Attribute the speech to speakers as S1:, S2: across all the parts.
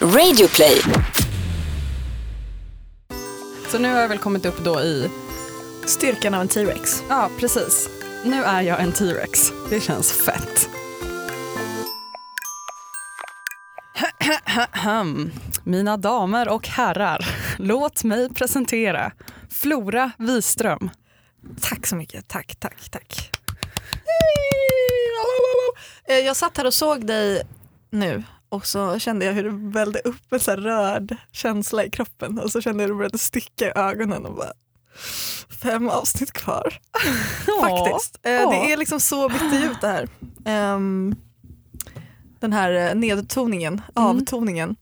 S1: Radioplay.
S2: Så nu har jag väl kommit upp då i,
S3: Styrkan av en T-rex.
S2: ja precis, nu är jag en T-rex. Det känns fett. Mina damer och herrar, låt mig presentera Flora Wiström.
S3: Tack så mycket. Tack, tack, tack. Eh, Jag satt här och såg dig nu och så kände jag hur det vällde upp en så rörd känsla i kroppen och så kände jag hur det började sticka i ögonen och bara fem avsnitt kvar. Faktiskt. Eh,
S2: Ja.
S3: Det är liksom så bitterljuvt det här. Ehm, den här eh, nedtoningen, avtoningen.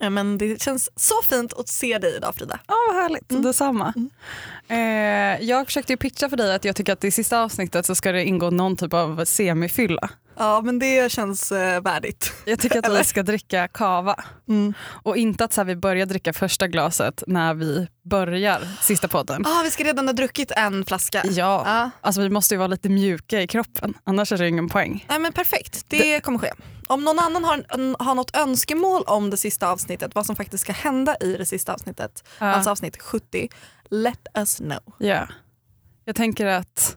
S3: Eh, Men det känns så fint att se dig idag Frida.
S2: Ja, vad härligt.
S3: Mm.
S2: Detsamma. Eh, jag försökte ju pitcha för dig att jag tycker att i sista avsnittet så ska det ingå någon typ av semifylla.
S3: Ja men det känns eh, värdigt.
S2: Jag tycker att vi ska dricka kava.
S3: Mm.
S2: Och inte att så här, vi börjar dricka första glaset när vi börjar sista podden.
S3: Ah, vi ska redan ha druckit en flaska.
S2: Ja,
S3: Ja.
S2: alltså vi måste ju vara lite mjuka i kroppen, annars är det ingen poäng.
S3: Nej, men perfekt, det, kommer ske. Om någon annan har, en, har något önskemål om det sista avsnittet, vad som faktiskt ska hända i det sista avsnittet,
S2: Ja.
S3: alltså avsnitt 70, let us know.
S2: Ja. Jag tänker att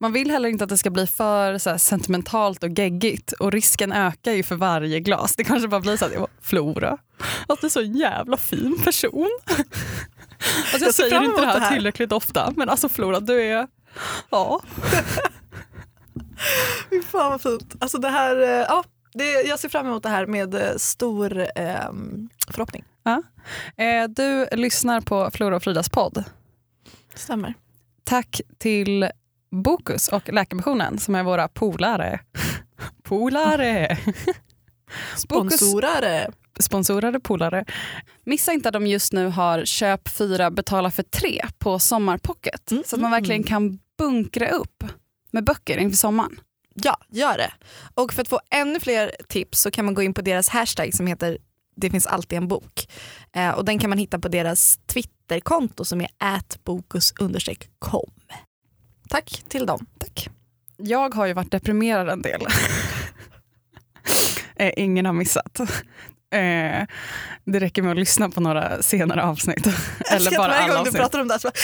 S2: man vill heller inte att det ska bli för så sentimentalt och geggigt och risken ökar ju för varje glas. Det kanske bara blir så att Flora, att du är så en jävla fin person. Alltså jag,
S3: Jag
S2: säger inte det här,
S3: det här.
S2: tillräckligt ofta men alltså Flora du är, ja.
S3: Fy fan vad fint. Alltså det här, eh, ja, det, jag ser fram emot det här med eh, stor ehm, förhoppning.
S2: Eh, du lyssnar på Flora och Fridas podd.
S3: Stämmer.
S2: Tack till Bokus och Läkarmissionen som är våra polare. polare!
S3: Sponsorare.
S2: sponsorade polare. Missa inte att de just nu har köp fyra betala för tre på Sommarpocket.
S3: Mm,
S2: Så att man
S3: mm,
S2: verkligen kan bunkra upp med böcker inför sommaren.
S3: Ja, gör det. Och för att få ännu fler tips så kan man gå in på deras hashtag som heter det finns alltid en bok. Eh, och den kan man hitta på deras Twitterkonto som är atbokus_com. Tack till dem.
S2: Tack. Jag har ju varit deprimerad en del. eh, ingen har missat. Eh, det räcker med att lyssna på några senare avsnitt. Eller bara alla
S3: gång du
S2: avsnitt.
S3: pratar om det här så bara,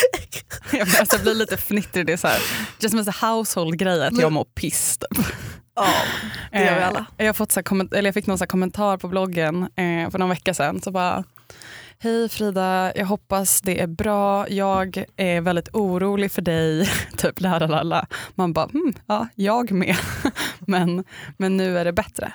S2: Jag blir, alltså, jag blir lite fnittrig. Det är så här, just som en household-grej att jag mår piss.
S3: ja, det gör vi
S2: Eh,
S3: alla.
S2: Jag, har fått så här, eller jag fick någon så kommentar på bloggen eh, för någon vecka sedan. Så bara, Hej Frida, jag hoppas det är bra. Jag är väldigt orolig för dig. typ la, la, la, la. Man bara, hmm, ja, jag med. men, men nu är det bättre.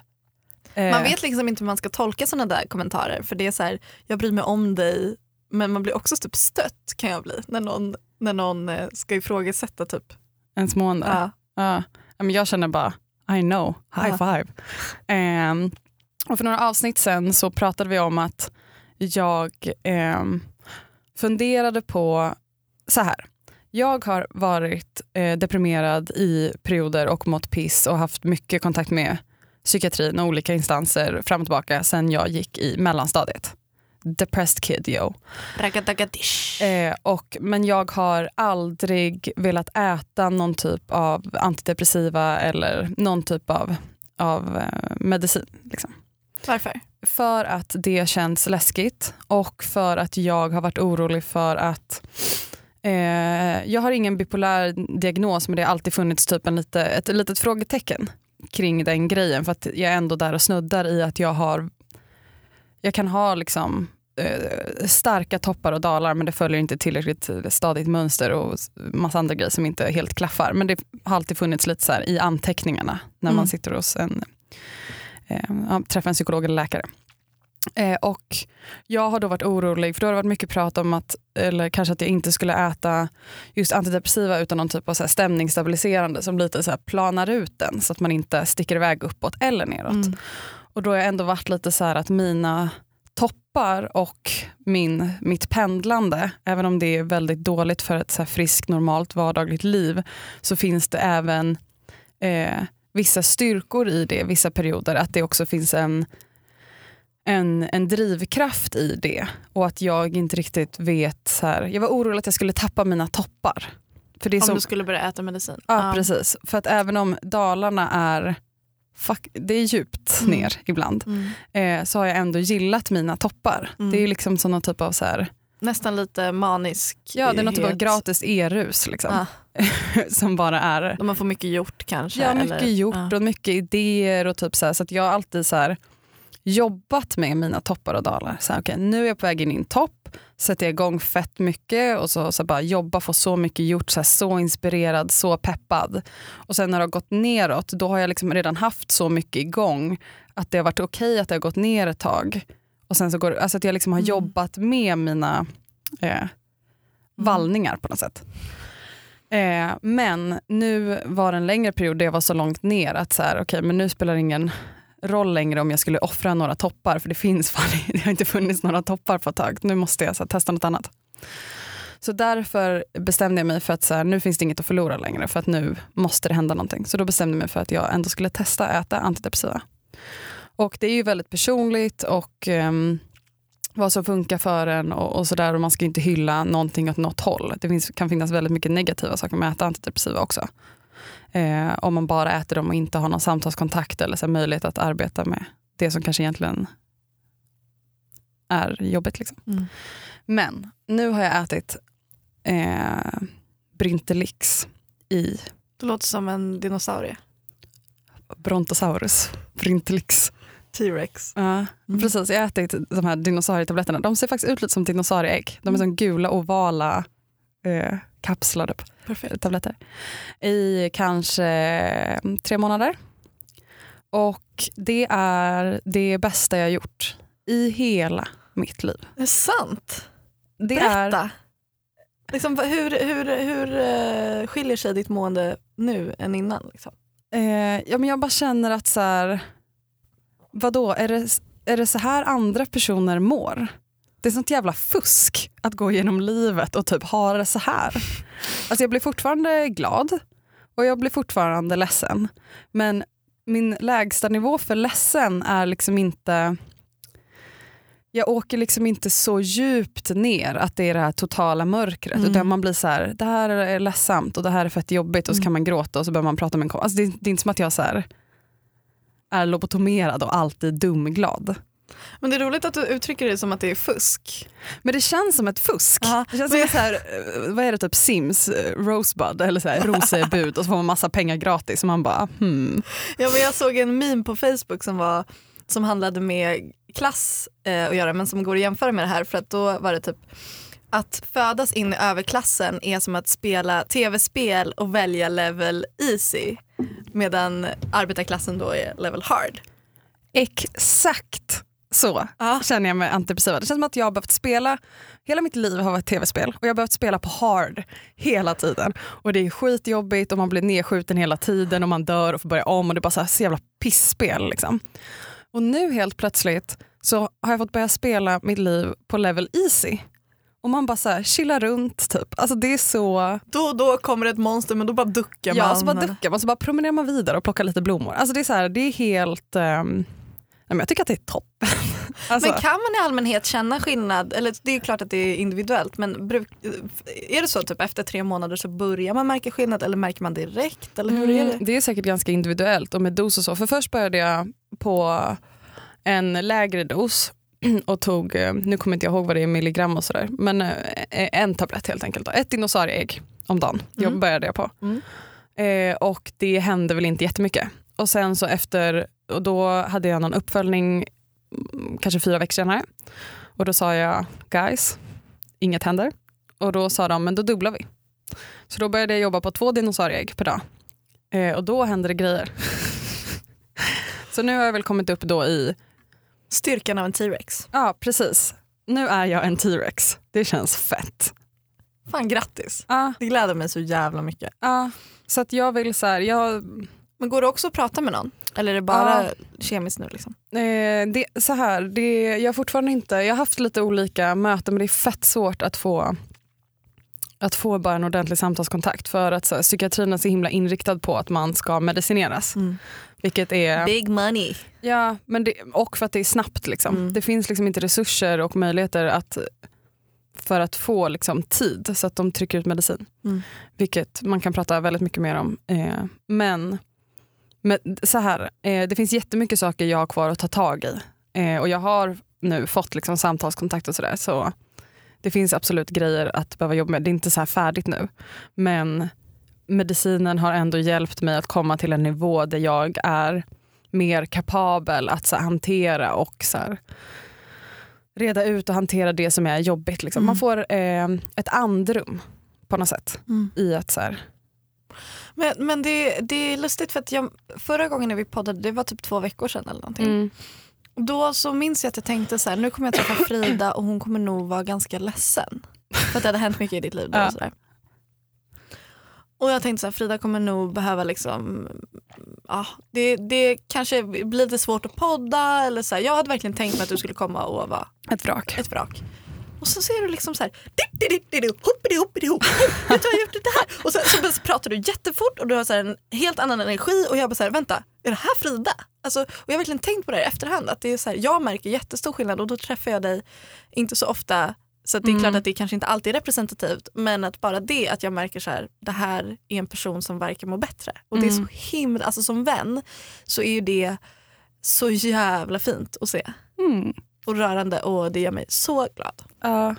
S2: Eh,
S3: Man vet liksom inte hur man ska tolka sådana där kommentarer för det är så här, jag bryr mig om dig men man blir också typ stött kan jag bli när någon, när någon eh, ska ifrågasätta typ.
S2: Ens mående.
S3: Ja.
S2: Ja. Men jag känner bara, I know, high
S3: Ja.
S2: five. Ehm, och för några avsnitt sen så pratade vi om att jag ehm, funderade på, så här. Jag har varit eh, deprimerad i perioder och mått piss och haft mycket kontakt med psykiatrin och olika instanser fram och tillbaka sen jag gick i mellanstadiet. Depressed kid yo. Eh, och, men jag har aldrig velat äta någon typ av antidepressiva eller någon typ av, av eh, medicin. Liksom.
S3: Varför?
S2: För att det känns läskigt och för att jag har varit orolig för att eh, jag har ingen bipolär diagnos men det har alltid funnits typ en lite, ett litet frågetecken kring den grejen för att jag är ändå där och snuddar i att jag har jag kan ha liksom eh, starka toppar och dalar men det följer inte tillräckligt stadigt mönster och massa andra grejer som inte helt klaffar. Men det har alltid funnits lite så här i anteckningarna när
S3: Mm.
S2: man sitter hos en, eh, ja, träffar en psykolog eller läkare. Eh, och jag har då varit orolig, för då har det varit mycket prat om att, eller kanske att jag inte skulle äta just antidepressiva utan någon typ av så stämningsstabiliserande som lite så här planar ut den så att man inte sticker iväg uppåt eller neråt.
S3: Mm.
S2: Och då har jag ändå varit lite så här att mina toppar och min, mitt pendlande, även om det är väldigt dåligt för ett så friskt, normalt, vardagligt liv, så finns det även eh, vissa styrkor i det, vissa perioder, att det också finns en, en, en drivkraft i det. Och att jag inte riktigt vet, så här, jag var orolig att jag skulle tappa mina toppar. För det är
S3: Om
S2: så,
S3: du skulle börja äta medicin.
S2: Ja, precis. För att även om Dalarna är fuck, det är djupt
S3: Mm.
S2: ner ibland.
S3: Mm.
S2: Eh, så har jag ändå gillat mina toppar.
S3: Mm.
S2: Det är liksom sån typ av så här,
S3: Nästan lite manisk.
S2: ja det är något typ av gratis e-rus liksom.
S3: Ja.
S2: som bara är
S3: man får mycket gjort kanske.
S2: Ja, mycket
S3: eller?
S2: gjort
S3: Ja.
S2: och mycket idéer och typ så här, så jag har alltid så här jobbat med mina toppar och dalar. Så här, okay, nu är jag på väg in i en topp, sätter jag igång fett mycket och så, så bara jobba, få så mycket gjort, så, här, så inspirerad, så peppad. Och sen när det har gått neråt, då har jag liksom redan haft så mycket igång att det har varit okej att det har gått ner ett tag. Och sen så går, alltså att jag liksom har
S3: Mm.
S2: jobbat med mina eh, vallningar på något sätt. Eh, men nu var det en längre period där jag var så långt ner att så här, okay, men nu spelar det ingen roll längre om jag skulle offra några toppar för det finns fan, det har inte funnits några toppar på ett tag. Nu måste jag så här, testa något annat. Så därför bestämde jag mig för att så här, nu finns det inget att förlora längre för att nu måste det hända någonting. Så då bestämde jag mig för att jag ändå skulle testa att äta antidepressiva. Och det är ju väldigt personligt och ehm, vad som funkar för en och, och sådär och man ska inte hylla någonting åt något håll. Det finns, kan finnas väldigt mycket negativa saker med att äta antidepressiva också. Eh, om man bara äter dem och inte har någon samtalskontakt eller så möjlighet att arbeta med det som kanske egentligen är jobbigt. Liksom.
S3: Mm.
S2: Men nu har jag ätit eh, Brintelix i
S3: Det låter som en dinosaurie.
S2: Brontosaurus. Brintelix.
S3: T-rex.
S2: Ja,
S3: Mm.
S2: precis. Jag har ätit de här dinosaurietabletterna. De ser faktiskt ut lite som dinosaurieägg. De är som gula ovala eh, kapslar, typ,
S3: Perfekt.
S2: tabletter. I kanske mm, tre månader. Och det är det bästa jag gjort i hela mitt liv.
S3: Det är sant.
S2: Det är,
S3: Berätta. Liksom, vad- hur hur, hur eh, skiljer sig ditt mående nu än innan? Liksom?
S2: eh, ja, men jag bara känner att så här, vadå, är det, är det så här andra personer mår? Det är sånt jävla fusk att gå igenom livet och typ ha det så här. Alltså jag blir fortfarande glad och jag blir fortfarande ledsen. Men min lägsta nivå för ledsen är liksom inte jag åker liksom inte så djupt ner att det är det här totala mörkret.
S3: Mm.
S2: Utan man blir så här, det här är ledsamt och det här är fett jobbigt och så
S3: Mm.
S2: kan man gråta och så behöver man prata med en kompis. Alltså det, det är inte som att jag så här, är lobotomerad och alltid dumglad.
S3: Men det är roligt att du uttrycker det som att det är fusk.
S2: Men det känns som ett fusk.
S3: Ja,
S2: Det känns som så här, eh, vad är det, typ Sims, eh, Rosebud eller så här, rosebud och så får man massa pengar gratis och man bara hmm.
S3: Ja, men jag såg en meme på Facebook som, var, som handlade med klass eh, att göra men som går att jämföra med det här för att då var det typ att födas in i överklassen är som att spela tv-spel och välja level easy medan arbetarklassen då är level hard.
S2: Exakt så
S3: Ja.
S2: känner jag med antidepressiva. Det känns som att jag har behövt spela, hela mitt liv har varit tv-spel och jag har behövt spela på hard hela tiden. Och det är skitjobbigt och man blir nedskjuten hela tiden och man dör och får börja om och det är bara så, här så jävla pissspel. Liksom. Och nu helt plötsligt så har jag fått börja spela mitt liv på level easy. Och man bara så här, chillar runt typ. Alltså det är så...
S3: Då och då kommer ett monster men då bara duckar man.
S2: Ja, så bara duckar man så bara promenerar man vidare och plockar lite blommor. Alltså det är så här, det är helt... ehm, nej, men jag tycker att det är toppen. alltså,
S3: Men kan man i allmänhet känna skillnad, eller det är klart att det är individuellt men bruk, är det så typ efter tre månader så börjar man märka skillnad eller märker man direkt? Eller hur är
S2: Mm,
S3: det?
S2: det är säkert ganska individuellt och med dos och så. För först började jag på en lägre dos och tog, eh, nu kommer inte jag ihåg vad det är i milligram och sådär, men eh, en tablett helt enkelt. Då. Ett dinosaurie-ägg om dagen jag
S3: Mm.
S2: började jag på.
S3: Mm.
S2: Eh, och det hände väl inte jättemycket. Och sen så efter, och då hade jag någon uppföljning mm, kanske fyra veckor senare. Och då sa jag, guys, inget händer. Och då sa de, men då dubblar vi. Så då började jag jobba på två dinosaurieägg per dag. Eh, och då händer det grejer. så nu har jag väl kommit upp då i,
S3: Styrkan av en T-rex.
S2: ja precis, nu är jag en T-rex. Det känns fett.
S3: Fan grattis.
S2: Ja,
S3: Det gläder mig så jävla mycket.
S2: ja. Så att jag vill så här, jag,
S3: Men går det också att prata med någon? Eller är det bara kemiskt nu? Liksom?
S2: Eh, det, så här, det, jag fortfarande inte, jag har haft lite olika möten men det är fett svårt att få att få bara en ordentlig samtalskontakt för att så psykiatrin är så himla inriktad på att man ska medicineras. Vilket är,
S3: Big money.
S2: ja, men det, och för att det är snabbt. Liksom.
S3: Mm.
S2: Det finns liksom inte resurser och möjligheter att, för att få liksom, tid så att de trycker ut medicin.
S3: Mm.
S2: Vilket man kan prata väldigt mycket mer om. Eh, men Men så här, eh, det finns jättemycket saker jag har kvar att ta tag i. Eh, och jag har nu fått liksom samtalskontakt och sådär. Så det finns absolut grejer att behöva jobba med. Det är inte så här färdigt nu. Men medicinen har ändå hjälpt mig att komma till en nivå där jag är mer kapabel att så hantera och så här, reda ut och hantera det som är jobbigt. Liksom.
S3: Mm.
S2: Man får eh, ett andrum på något sätt
S3: Mm.
S2: i att så här,
S3: Men, men det, det är lustigt för att jag, förra gången när vi poddade, det var typ två veckor sedan eller någonting.
S2: mm,
S3: Då så minns jag att jag tänkte så här, nu kommer jag träffa Frida och hon kommer nog vara ganska ledsen. För att det hade hänt mycket i ditt liv då.
S2: Ja.
S3: Och, sådär. Och jag tänkte så här, Frida kommer nog behöva liksom, ja, det, det kanske blir lite svårt att podda eller så här. Jag hade verkligen tänkt mig att du skulle komma och vara
S2: ett vrak.
S3: ett vrak. Och så ser du liksom så här, "Ditt-ditt-ditt-ditt, hoppidi-hoppidi-hopp, vet du har gjort det här? Och så, så, pratar du jättefort och du har så en helt annan energi och jag bara så här, vänta, är det här Frida? Alltså, och jag har verkligen tänkt på det här i efterhand, att det är så här, jag märker jättestor skillnad och då träffar jag dig inte så ofta så det är
S2: Mm.
S3: klart att det kanske inte alltid är representativt men att bara det att jag märker så här, det här är en person som verkar må bättre. Och det är så
S2: Mm.
S3: himla, alltså som vän så är ju det så jävla fint att se
S2: Mm.
S3: och rörande och det gör mig så glad.
S2: Ja.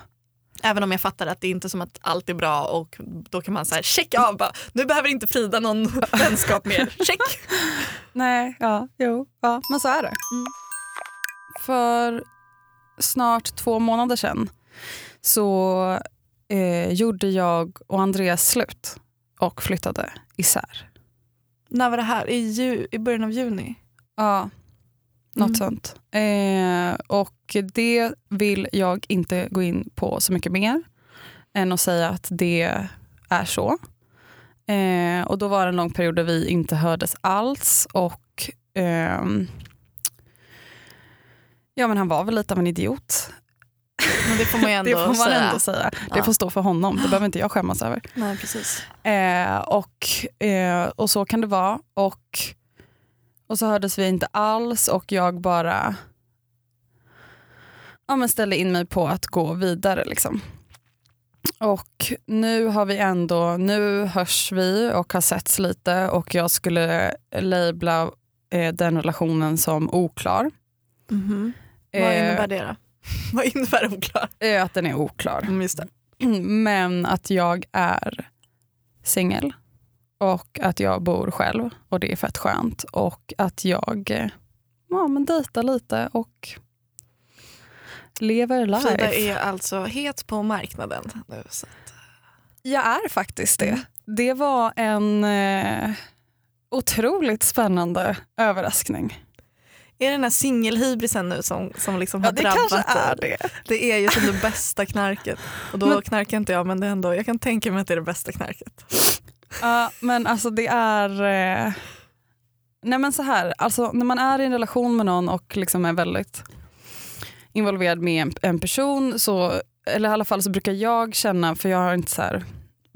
S3: Även om jag fattar att det är inte som att allt är bra och då kan man så här checka av bara, nu behöver inte Frida någon vänskap mer. Check!
S2: Nej, ja, jo, ja, men så är det.
S3: Mm.
S2: För snart två månader sedan så eh, gjorde jag och Andreas slut och flyttade isär.
S3: När var det här? I, ju, i början av juni?
S2: Ja, något
S3: Mm.
S2: sånt. Eh, och det vill jag inte gå in på så mycket mer än att säga att det är så. Eh, och då var det en lång period där vi inte hördes alls och ehm, ja men han var väl lite av en idiot.
S3: Men det får man ju ändå
S2: det får man
S3: säga.
S2: ändå säga. Det
S3: Ja.
S2: får stå för honom, det behöver inte jag skämmas över.
S3: Nej, precis.
S2: Eh, och, eh, och så kan det vara. Och, och så hördes vi inte alls och jag bara ja, men ställde in mig på att gå vidare. Liksom. Och nu har vi ändå, nu hörs vi och har setts lite och jag skulle labla eh, den relationen som oklar.
S3: Mhm. Vad
S2: Eh,
S3: innebär det då? Vad innebär oklar?
S2: eh, att den är oklar.
S3: Mm, just det.
S2: Men att jag är singel och att jag bor själv och det är fett skönt. Och att jag eh, ja, men dejtar lite och lever life.
S3: Frida är alltså het på marknaden nu. Så.
S2: Jag är faktiskt det. Det var en eh, otroligt spännande överraskning.
S3: Är det den här singelhybrisen nu som, som liksom
S2: Ja,
S3: har
S2: det
S3: drabbat
S2: kanske är det.
S3: Det är ju som det bästa knarket. Och då
S2: Men-
S3: knarkar inte jag men det ändå, jag kan tänka mig att det är det bästa knarket.
S2: Ja, men alltså det är... Eh... Nej men så här, alltså när man är i en relation med någon och liksom är väldigt involverad med en, en person, så, eller i alla fall så brukar jag känna, för jag har inte så här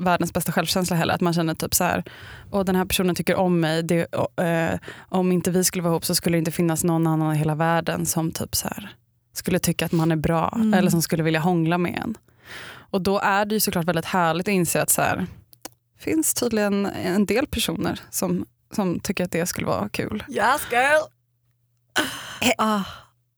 S2: världens bästa självkänsla heller, att man känner typ så här, och den här personen tycker om mig, det, och, eh, om inte vi skulle vara ihop så skulle det inte finnas någon annan i hela världen som typ så här, skulle tycka att man är bra
S3: Mm.
S2: eller som skulle vilja hångla med en. Och då är det ju såklart väldigt härligt att inse att så här, finns tydligen en del personer som, som tycker att det skulle vara kul.
S3: Yes girl! Ah.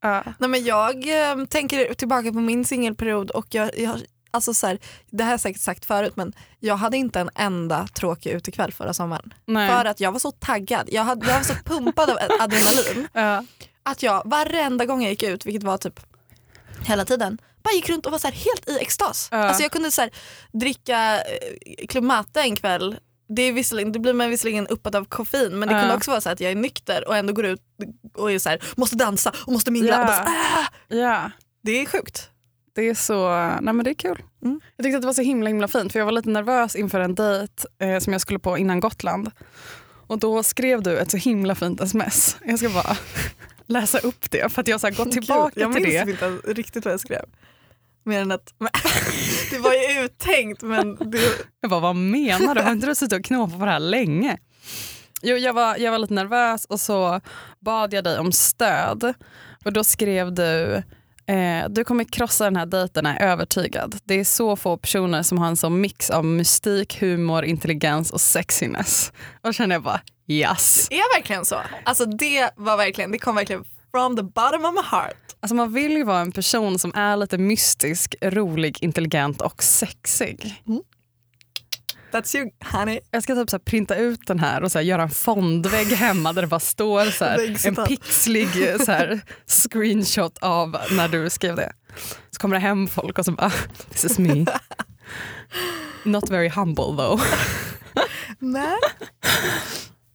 S2: Ja.
S3: Nej, men jag eh, tänker tillbaka på min singelperiod och jag, jag, alltså så här, det här har jag säkert sagt förut men jag hade inte en enda tråkig utekväll förra sommaren.
S2: Nej.
S3: För att jag var så taggad, jag, hade, jag var så pumpad av adrenalin
S2: Ja.
S3: att jag varenda gång jag gick ut, vilket var typ hela tiden, bara gick runt och var så här helt i extas.
S2: Ja.
S3: Alltså jag kunde så här, dricka eh, Club en kväll det, är visserligen, det blir man visserligen uppad av koffein men det
S2: Ja.
S3: kunde också vara så att jag är nykter och ändå går ut och är så här, måste dansa och måste mingla.
S2: Ja.
S3: Och bara, så, ah!
S2: ja.
S3: Det är sjukt.
S2: Det är så, nej men det är kul.
S3: Mm.
S2: Jag tyckte att det var så himla himla fint för jag var lite nervös inför en dejt eh, som jag skulle på innan Gotland. Och då skrev du ett så himla fint sms. Jag ska bara läsa upp det för att jag har gått tillbaka
S3: Gud, jag
S2: till
S3: minns
S2: det.
S3: inte riktigt vad jag skrev. Mer än att, men, det var ju uttänkt men det,
S2: Jag bara, vad menar du? Har inte du suttit och knåpat på det här länge? Jo, jag var, jag var lite nervös och så bad jag dig om stöd. Och då skrev du Eh, du kommer krossa den här dejten, är övertygad. Det är så få personer som har en sån mix av mystik, humor, intelligens och sexiness. Och känner jag bara yes.
S3: Det är verkligen så. Alltså det var verkligen, det kom verkligen from the bottom of my heart.
S2: Alltså man vill ju vara en person som är lite mystisk, rolig, intelligent och sexig.
S3: That's you honey.
S2: Jag ska typ så printa ut den här och så göra en fondvägg hemma där det bara står så här, en pixlig så här, screenshot av när du skrev det. Så kommer det hem folk och så bara, this is me. Not very humble though.
S3: Nej.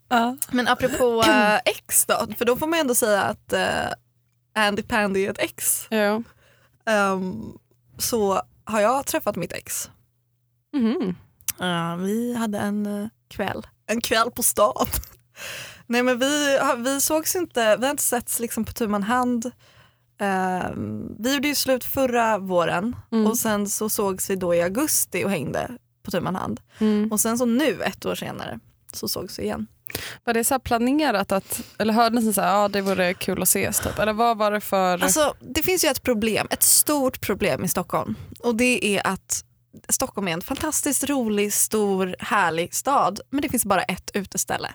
S2: Ja.
S3: Men apropå äh, ex då, för då får man ändå säga att äh, Andy Pandy är ett ex.
S2: Ja.
S3: Ehm, så har jag träffat mitt ex.
S2: Mhm.
S3: Ja, vi hade en eh, kväll. En kväll på stan. Nej men vi, vi sågs inte, vi har inte setts liksom på tu man hand. Ehm, vi gjorde ju slut förra våren
S2: Mm.
S3: och sen så sågs vi då i augusti och hängde på tu man hand.
S2: Mm.
S3: Och sen så nu ett år senare så sågs vi igen.
S2: Var det så planerat att, eller hörde ni så här, ja det vore kul att ses typ? Eller vad var det för?
S3: Alltså, det finns ju ett problem, ett stort problem i Stockholm och det är att Stockholm är en fantastiskt rolig, stor, härlig stad men det finns bara ett uteställe.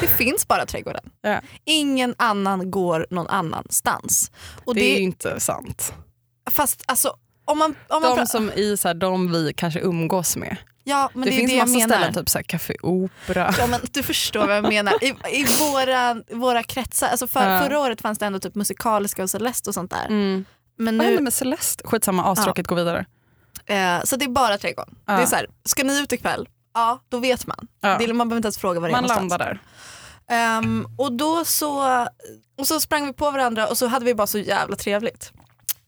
S3: Det finns bara trädgården.
S2: Ja.
S3: Ingen annan går någon annanstans. Och
S2: det
S3: det,
S2: är ju inte sant.
S3: Fast alltså, om man, om man
S2: De som i så här, de vi kanske umgås med.
S3: ja, men
S2: det,
S3: det,
S2: finns
S3: det
S2: massa ställen, typ så här, Café Opera.
S3: Ja, men du förstår vad jag menar. I, i våra, våra kretsar, alltså för,
S2: Ja.
S3: förra året fanns det ändå typ musikaliska och Celeste och sånt där.
S2: Mm.
S3: Men
S2: Vad
S3: nu,
S2: hände med Celeste? Skitsamma, astråkigt, gå vidare.
S3: Eh, så det är bara trädgården.
S2: Ja.
S3: Det är så här, ska ni ut ikväll? Ja, då vet man.
S2: Ja.
S3: Det man behöver inte ens fråga var det
S2: Man
S3: är någonstans.
S2: landar där.
S3: Ehm, och då så, och så sprang vi på varandra och så hade vi bara så jävla trevligt.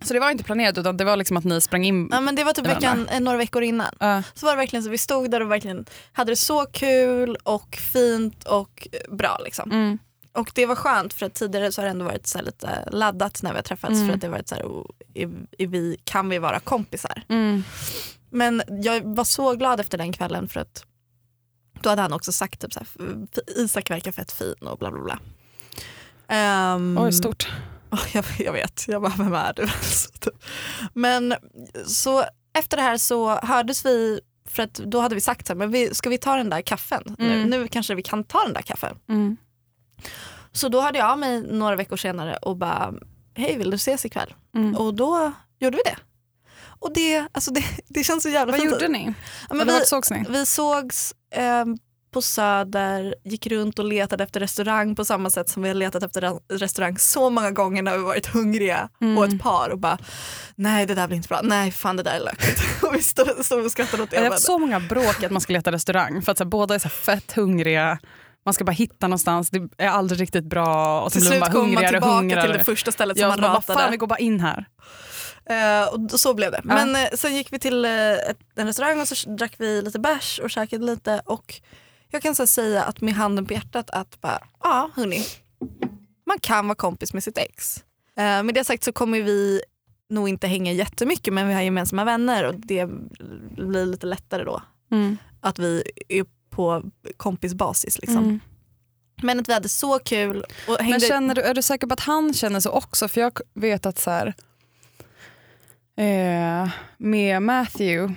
S2: Så det var inte planerat utan det var liksom att ni sprang in.
S3: Ja, men det var typ veckan, eh, några veckor innan.
S2: Ja.
S3: Så var det verkligen så vi stod där och verkligen hade det så kul och fint och bra. Liksom.
S2: Mm.
S3: Och det var skönt för att tidigare så har det ändå varit så lite laddat när vi har träffats
S2: Mm.
S3: för att det har varit så här, oh, är, är vi, kan vi vara kompisar?
S2: Mm.
S3: Men jag var så glad efter den kvällen för att då hade han också sagt typ så här, "F- Isak verkar fett fin och bla bla bla. Ehm,
S2: Oj, stort.
S3: Ja, Jag, jag vet, jag bara vem är du? Så typ. Men så efter det här så hördes vi för att då hade vi sagt så här, men vi, ska vi ta den där kaffen nu?
S2: Mm.
S3: Nu kanske vi kan ta den där kaffen.
S2: Mm.
S3: Så då hörde jag av mig några veckor senare och bara, hej vill du ses ikväll?
S2: Mm.
S3: Och då gjorde vi det. Och det, alltså det, det känns så jävla
S2: Vad
S3: fint.
S2: gjorde ni?
S3: Ja, men vi,
S2: sågs ni?
S3: vi sågs ehm, på Söder, gick runt och letade efter restaurang på samma sätt som vi har letat efter ra- restaurang så många gånger när vi varit hungriga
S2: Mm.
S3: och ett par och bara nej det där blir inte bra, nej fan det där är lökigt. och vi stod, stod och skrattade åt det.
S2: Jag har haft så många bråk att man ska leta restaurang för att så här, båda är så fett hungriga. Man ska bara hitta någonstans, det är aldrig riktigt bra och
S3: Till slut
S2: bara
S3: kommer man tillbaka
S2: hungrigare.
S3: till det första stället som
S2: Ja,
S3: man
S2: bara,
S3: ratade.
S2: fan vi går bara in här.
S3: Eh, och så blev det. Men eh, sen gick vi till ett, en restaurang och så drack vi lite bärs och käkade lite och jag kan så säga att med handen på hjärtat att bara, ja hörni, man kan vara kompis med sitt ex. Med det sagt så kommer vi nog inte hänga jättemycket men vi har gemensamma vänner och det blir lite lättare då att vi är på kompisbasis. Liksom.
S2: Mm.
S3: Men att vi hade så kul. Och hängde...
S2: Men känner du, är du säker på att han känner så också? För jag vet att så här, eh, med Matthew,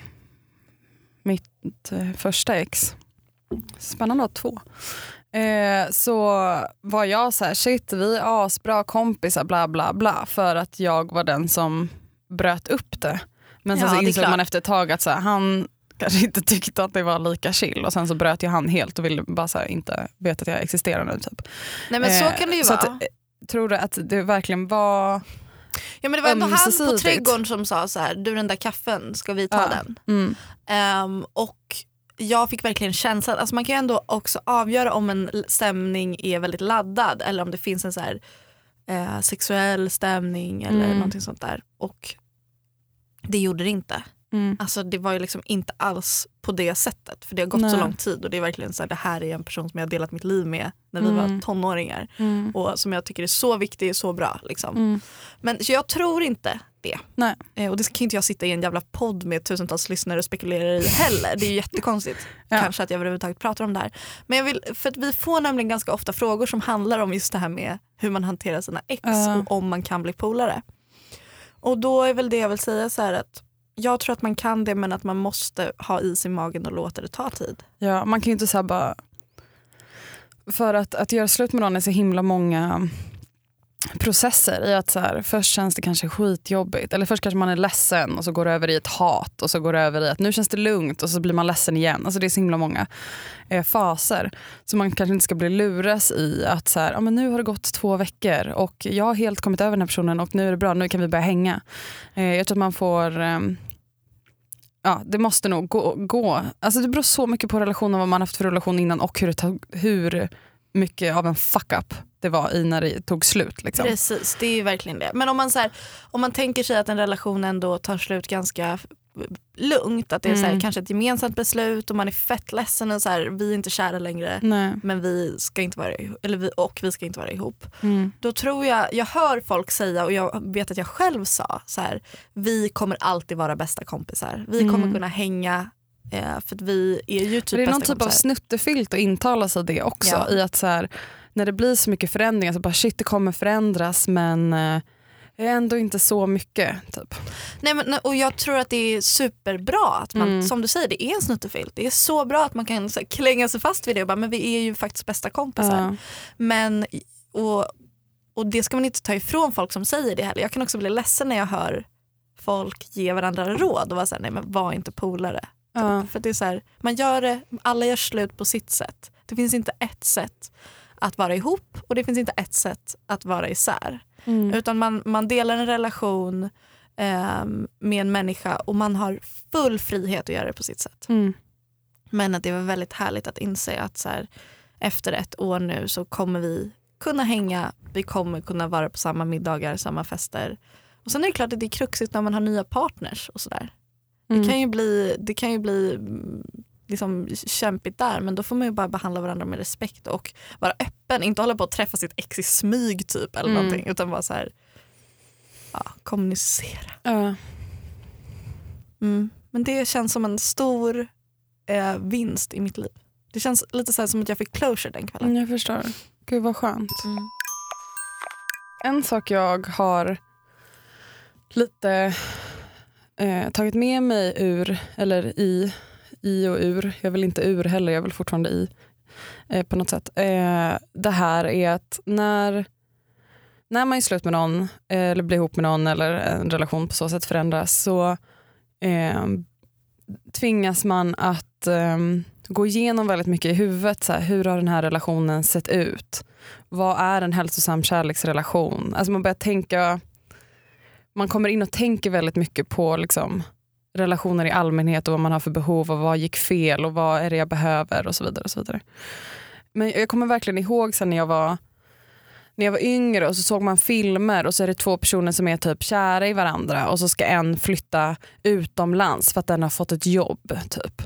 S2: mitt eh, första ex, spännande att två, eh, så var jag så här, shit vi är asbra kompisar bla bla bla för att jag var den som bröt upp det. Men sen
S3: Ja,
S2: så insåg man efter ett tag att så här, han kanske inte tyckte att det var lika chill och sen så bröt ju han helt och ville bara här, inte veta att jag existerar nu. Typ.
S3: Nej men så
S2: Eh,
S3: kan det ju
S2: så
S3: vara.
S2: Att, eh, tror du att det verkligen var...
S3: Ja men det var ändå han på trädgården som sa så här, du den där kaffen, ska vi ta
S2: Ja.
S3: den?
S2: Mm.
S3: Ehm, och jag fick verkligen känslan, alltså man kan ju ändå också avgöra om en stämning är väldigt laddad eller om det finns en så här, eh, sexuell stämning eller
S2: Mm.
S3: någonting sånt där. Och det gjorde det inte.
S2: Mm.
S3: Alltså det var ju liksom inte alls på det sättet. För det har gått
S2: Nej.
S3: så lång tid och det är verkligen så här, det här är en person som jag har delat mitt liv med när vi
S2: Mm.
S3: var tonåringar.
S2: Mm.
S3: Och som jag tycker är så viktig och så bra. Liksom.
S2: Mm.
S3: Men jag tror inte det. Eh, och det kan inte jag sitta i en jävla podd med tusentals lyssnare och spekulera i heller. Det är ju jättekonstigt
S2: Ja.
S3: kanske att jag överhuvudtaget pratar om det här. Men jag vill, för att vi får nämligen ganska ofta frågor som handlar om just det här med hur man hanterar sina ex
S2: Ja.
S3: och om man kan bli polare. Och då är väl det jag vill säga så här att jag tror att man kan det men att man måste ha is i magen och låta det ta tid.
S2: Ja, man kan ju inte säga bara... För att, att göra slut med någon är så himla många processer i att så här, först känns det kanske skitjobbigt eller först kanske man är ledsen och så går det över i ett hat och så går det över i att nu känns det lugnt och så blir man ledsen igen. Alltså det är så himla många eh, faser. Så man kanske inte ska bli luras i att så här, ja, men nu har det gått två veckor och jag har helt kommit över den här personen och nu är det bra, nu kan vi börja hänga. Eh, jag tror att man får eh, Ja, det måste nog gå, gå. Alltså det beror så mycket på relationen, vad man haft för relation innan och hur, det hur mycket av en fuck-up det var i när det tog slut. Liksom.
S3: Precis, det är verkligen det. Men om man, så här, om man tänker sig att en relation ändå tar slut ganska lugnt, att det är så här,
S2: Mm.
S3: kanske ett gemensamt beslut och man är fett ledsen och så här, vi är inte kära längre
S2: Nej.
S3: men vi ska inte vara eller vi, och vi ska inte vara ihop.
S2: Mm.
S3: Då tror jag, jag hör folk säga och jag vet att jag själv sa så här, vi kommer alltid vara bästa kompisar. Vi kommer
S2: Mm.
S3: kunna hänga eh, för vi är ju typ
S2: det är någon typ av
S3: kompisar.
S2: snuttefilt att intala sig det också.
S3: Ja.
S2: I att så här, när det blir så mycket förändringar så bara shit det kommer förändras men eh, ändå inte så mycket. Typ.
S3: Nej, men, och jag tror att det är superbra att man,
S2: Mm.
S3: som du säger, det är en snuttefilt. Det är så bra att man kan så här, klänga sig fast vid det och bara, men vi är ju faktiskt bästa kompisar.
S2: Ja.
S3: Men, och, och det ska man inte ta ifrån folk som säger det heller. Jag kan också bli ledsen när jag hör folk ge varandra råd och vara såhär, nej men var inte polare.
S2: Ja.
S3: För det är så här, man gör det, alla gör slut på sitt sätt. Det finns inte ett sätt att vara ihop och det finns inte ett sätt att vara isär.
S2: Mm.
S3: Utan man, man delar en relation ehm, med en människa och man har full frihet att göra det på sitt sätt.
S2: Mm.
S3: Men att det var väldigt härligt att inse att så här, efter ett år nu så kommer vi kunna hänga, vi kommer kunna vara på samma middagar, samma fester. Och sen är det klart att det är kruxigt när man har nya partners och sådär.
S2: Mm.
S3: Det kan ju bli, det kan ju bli liksom kämpigt där men då får man ju bara behandla varandra med respekt och vara öppen, inte hålla på att träffa sitt ex i smyg typ eller
S2: Mm.
S3: någonting utan bara så här, ja, kommunicera.
S2: Ja.
S3: Mm. Men det känns som en stor eh, vinst i mitt liv. Det känns lite så här som att jag fick closure den kvällen.
S2: Jag förstår. Gud vad skönt.
S3: Mm.
S2: En sak jag har lite eh, tagit med mig ur, eller i, i och ur, jag vill inte ur heller, jag vill fortfarande i eh, på något sätt. Eh, det här är att när, när man är slut med någon, eh, eller blir ihop med någon eller en relation på så sätt förändras så eh, tvingas man att eh, gå igenom väldigt mycket i huvudet. Så här, hur har den här relationen sett ut? Vad är en hälsosam kärleksrelation? Alltså man börjar tänka, man kommer in och tänker väldigt mycket på liksom, relationer i allmänhet och vad man har för behov och vad gick fel och vad är det jag behöver och så vidare. Och så vidare. Men jag kommer verkligen ihåg sen när jag var när jag var yngre och så såg man filmer och så är det två personer som är typ kära i varandra och så ska en flytta utomlands för att den har fått ett jobb. typ.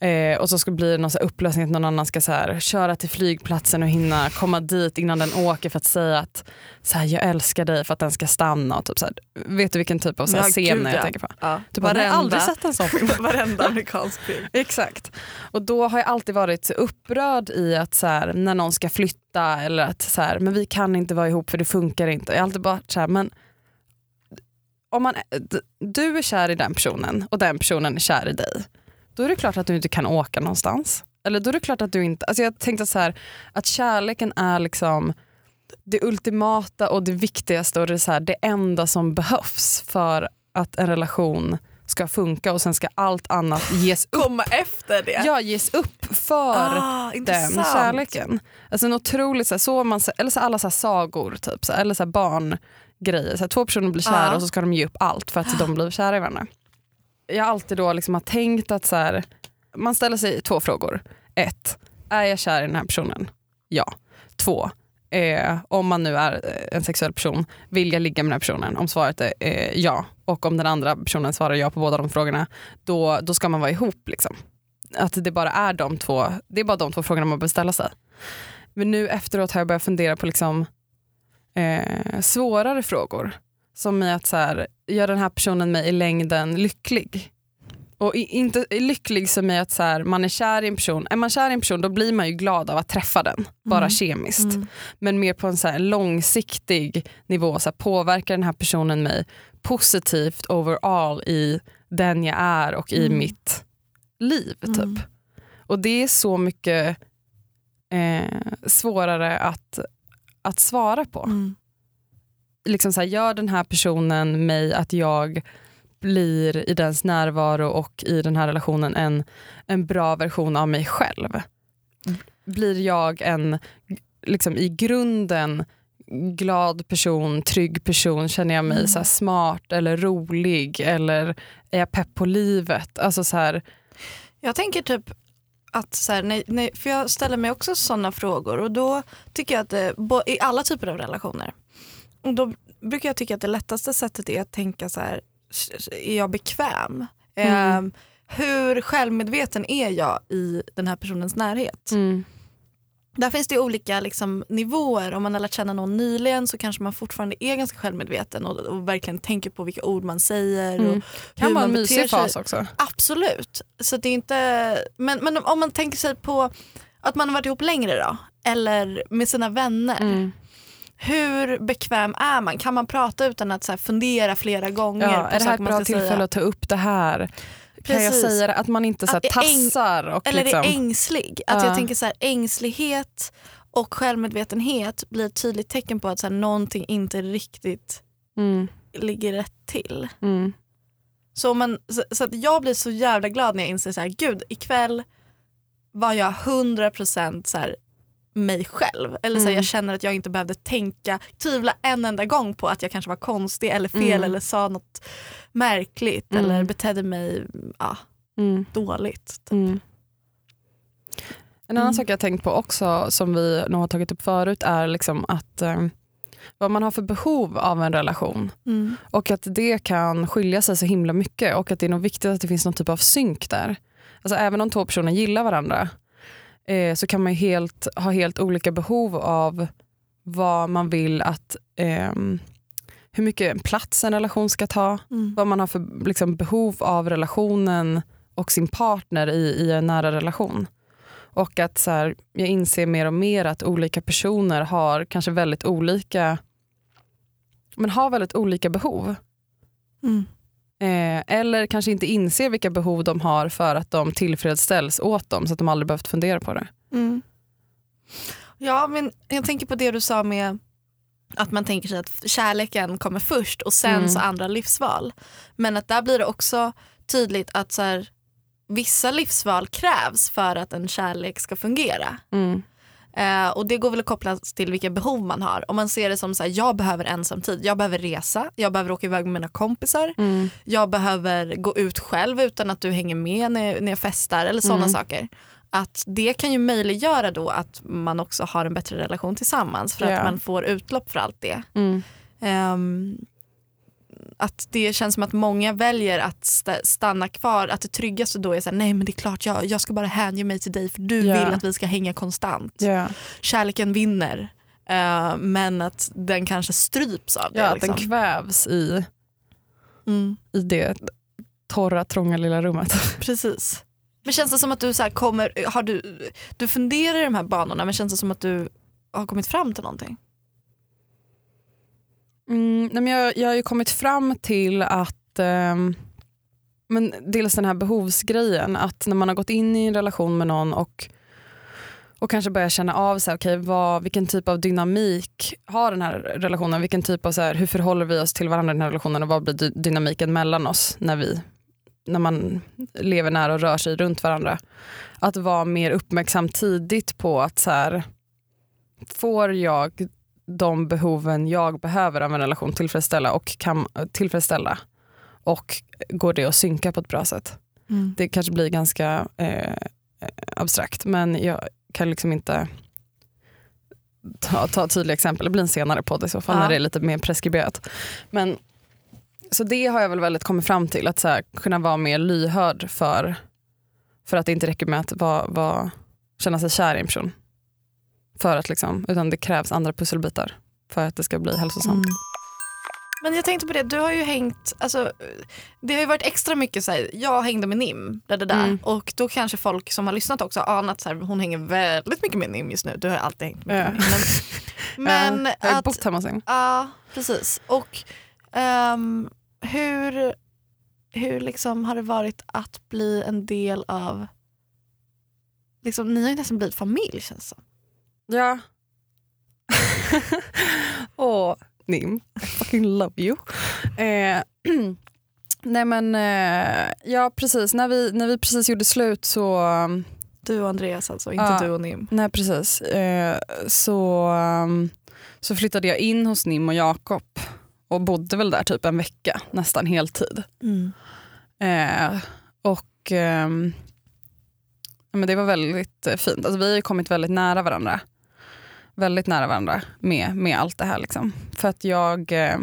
S2: Eh, och så ska det bli någon så upplösning att någon annan ska så här, köra till flygplatsen och hinna komma dit innan den åker för att säga att så här, jag älskar dig för att den ska stanna. Och typ, så här, vet du vilken typ av så här,
S3: Ja,
S2: scen
S3: gud,
S2: jag
S3: ja.
S2: tänker på?
S3: Ja.
S2: Du bara, jag har aldrig sett en sån film.
S3: varenda amerikansk film.
S2: Exakt. Och då har jag alltid varit upprörd i att så här, när någon ska flytta eller att så här, men vi kan inte vara ihop för det funkar inte. Jag har alltid varit så här, men om man, du är kär i den personen och den personen är kär i dig. Då är det klart att du inte kan åka någonstans. Eller då är det klart att du inte, alltså jag tänkte så här, att kärleken är liksom det ultimata och det viktigaste och det, är så här, det enda som behövs för att en relation ska funka och sen ska allt annat ges upp
S3: Komma efter det.
S2: ja, ges upp för
S3: ah,
S2: den
S3: intressant.
S2: kärleken. Alltså en otroligt, så här, så man, eller så alla så här, sagor, typ, så här, eller så barngrejer. Så två personer blir kära
S3: Ja.
S2: och så ska de ge upp allt för att de blir kära i varandra. Jag har alltid då liksom har tänkt att så här, man ställer sig två frågor. Ett, är jag kär i den här personen? Ja. Två, eh, om man nu är eh, en sexuell person, vill jag ligga med den här personen? Om svaret är eh, ja och om den andra personen svarar ja på båda de frågorna, då, då ska man vara ihop. Liksom. Att det bara är de två, det är bara de två frågorna man behöver ställa sig. Men nu efteråt har jag börjat fundera på liksom, eh, svårare frågor. Som i att så här, gör den här personen mig i längden lycklig? Och inte lycklig som i att så här, man är kär i en person. Är man kär i en person då blir man ju glad av att träffa den, bara
S3: Mm.
S2: kemiskt.
S3: Mm.
S2: Men mer på en så här långsiktig nivå, så här, påverkar den här personen mig positivt overall i den jag är och i
S3: Mm.
S2: mitt liv. typ.
S3: Mm.
S2: Och det är så mycket eh, svårare att, att svara på. Liksom så här, gör den här personen mig att jag blir i dens närvaro och i den här relationen en, en bra version av mig själv? Blir jag en liksom i grunden glad person, trygg person? Känner jag mig
S3: Mm.
S2: så smart eller rolig? Eller är jag pepp på livet? Alltså så här,
S3: Jag tänker typ att så här, nej, nej, för jag ställer mig också sådana frågor och då tycker jag att det, i alla typer av relationer, och då brukar jag tycka att det lättaste sättet är att tänka så här, är jag bekväm?
S2: Mm.
S3: Eh, hur självmedveten är jag i den här personens närhet?
S2: mm,
S3: Där finns det olika liksom, nivåer. Om man har lärt känna någon nyligen så kanske man fortfarande är ganska självmedveten och, och verkligen tänker på vilka ord man säger.
S2: Mm.
S3: Och
S2: kan vara en
S3: man
S2: mysig fas också.
S3: Absolut. Så det är inte, men, men om man tänker sig på att man har varit ihop längre då, eller med sina vänner.
S2: Mm.
S3: Hur bekväm är man? Kan man prata utan att så fundera flera gånger
S2: Ja,
S3: på
S2: är det här ett
S3: man
S2: bra
S3: ska
S2: tillfälle
S3: säga?
S2: att ta upp det här? Kan jag
S3: Precis.
S2: säga det? Att man inte så här, tassar. Och
S3: Eller
S2: liksom,
S3: är ängslig. Att
S2: Ja.
S3: jag tänker så här, ängslighet och självmedvetenhet blir ett tydligt tecken på att så här, någonting inte riktigt
S2: mm,
S3: ligger rätt till.
S2: mm,
S3: Så, man, så, så att jag blir så jävla glad när jag inser så här, gud ikväll var jag 100% så här, mig själv. Eller så här,
S2: Mm.
S3: jag känner att jag inte behövde tänka, tvivla en enda gång på att jag kanske var konstig eller fel
S2: Mm.
S3: eller sa något märkligt
S2: Mm.
S3: eller betedde mig ja,
S2: mm,
S3: dåligt.
S2: mm. En annan
S3: Mm.
S2: sak jag tänkt på också som vi nog har tagit upp förut är liksom att eh, vad man har för behov av en relation
S3: Mm.
S2: och att det kan skilja sig så himla mycket och att det är nog viktigt att det finns någon typ av synk där. Alltså även om två personer gillar varandra eh, så kan man helt, ha helt olika behov av vad man vill att ehm, hur mycket plats en relation ska ta,
S3: Mm.
S2: vad man har för liksom, behov av relationen och sin partner i, i en nära relation. Och att så här, jag inser mer och mer att olika personer har kanske väldigt olika men har väldigt olika behov.
S3: Mm.
S2: Eh, eller kanske inte inser vilka behov de har för att de tillfredsställs åt dem så att de aldrig behövt fundera på det.
S3: Mm. Ja men jag tänker på det du sa med att man tänker sig att kärleken kommer först och sen
S2: Mm.
S3: så andra livsval. Men att där blir det också tydligt att så här, vissa livsval krävs för att en kärlek ska fungera.
S2: Mm.
S3: Eh, och det går väl att koppla till vilka behov man har. Om man ser det som så här, jag behöver ensamtid, jag behöver resa, jag behöver åka iväg med mina kompisar,
S2: Mm.
S3: jag behöver gå ut själv utan att du hänger med när, när jag festar eller sådana
S2: Mm.
S3: saker. Att det kan ju möjliggöra då att man också har en bättre relation tillsammans för
S2: Ja.
S3: att man får utlopp för allt det.
S2: Mm.
S3: Ehm, att det känns som att många väljer att sta- stanna kvar, att det tryggaste då är så här, nej men det är klart jag, jag ska bara hänge mig till dig för du
S2: Ja.
S3: vill att vi ska hänga konstant.
S2: Ja,
S3: Kärleken vinner. Eh, men att den kanske stryps av det.
S2: ja att
S3: liksom.
S2: den kvävs i,
S3: mm.
S2: i det torra, trånga lilla rummet.
S3: Precis. Men känns det som att du så kommer, har du, du funderar i de här banorna men känns det som att du har kommit fram till någonting?
S2: Mm, nej men jag, jag har ju kommit fram till att eh, men dels den här behovsgrejen, att när man har gått in i en relation med någon och, och kanske börjar känna av så här, okay, vad, vilken typ av dynamik har den här relationen, vilken typ av så här, hur förhåller vi oss till varandra i den här relationen och vad blir dy- dynamiken mellan oss när, vi, när man lever nära och rör sig runt varandra. Att vara mer uppmärksam tidigt på att så här, får jag de behoven jag behöver av en relation tillfredsställa och kan tillfredsställa och går det att synka på ett bra sätt. Det kanske blir ganska eh, abstrakt men jag kan liksom inte ta, ta tydliga exempel. Det blir en senare podd i så fall
S3: Ja.
S2: när det är lite mer preskriberat. Men, så det har jag väl väldigt kommit fram till, att så här, kunna vara mer lyhörd för, för att det inte räcker med att vara, vara, känna sig kär i en person. För att liksom, utan det krävs andra pusselbitar för att det ska bli hälsosamt.
S3: Mm. Men jag tänkte på det, du har ju hängt, alltså, det har ju varit extra mycket så här, jag hängde med Nim, där, där, där.
S2: Mm.
S3: och då kanske folk som har lyssnat också har anat så här, hon hänger väldigt mycket med Nim just nu. Du har alltid hängt med
S2: Ja.
S3: Nim. Men, men
S2: jag har ju
S3: att,
S2: bott hemma hos henne.
S3: ja precis. Och ehm, hur, hur liksom har det varit att bli en del av, liksom, ni har ju nästan blivit familj känns det som.
S2: Ja. Åh, Nim. I fucking love you. Eh, nej men, eh, ja precis. När vi, när vi precis gjorde slut så,
S3: Du och Andreas alltså, inte
S2: Ja.
S3: du och Nim.
S2: nej precis, eh, så, um, så flyttade jag in hos Nim och Jakob och bodde väl där typ en vecka, nästan heltid. Eh, och ehm, men det var väldigt eh, fint. Alltså, vi har ju kommit väldigt nära varandra. Väldigt nära varandra med, med allt det här. Liksom. För att jag, eh,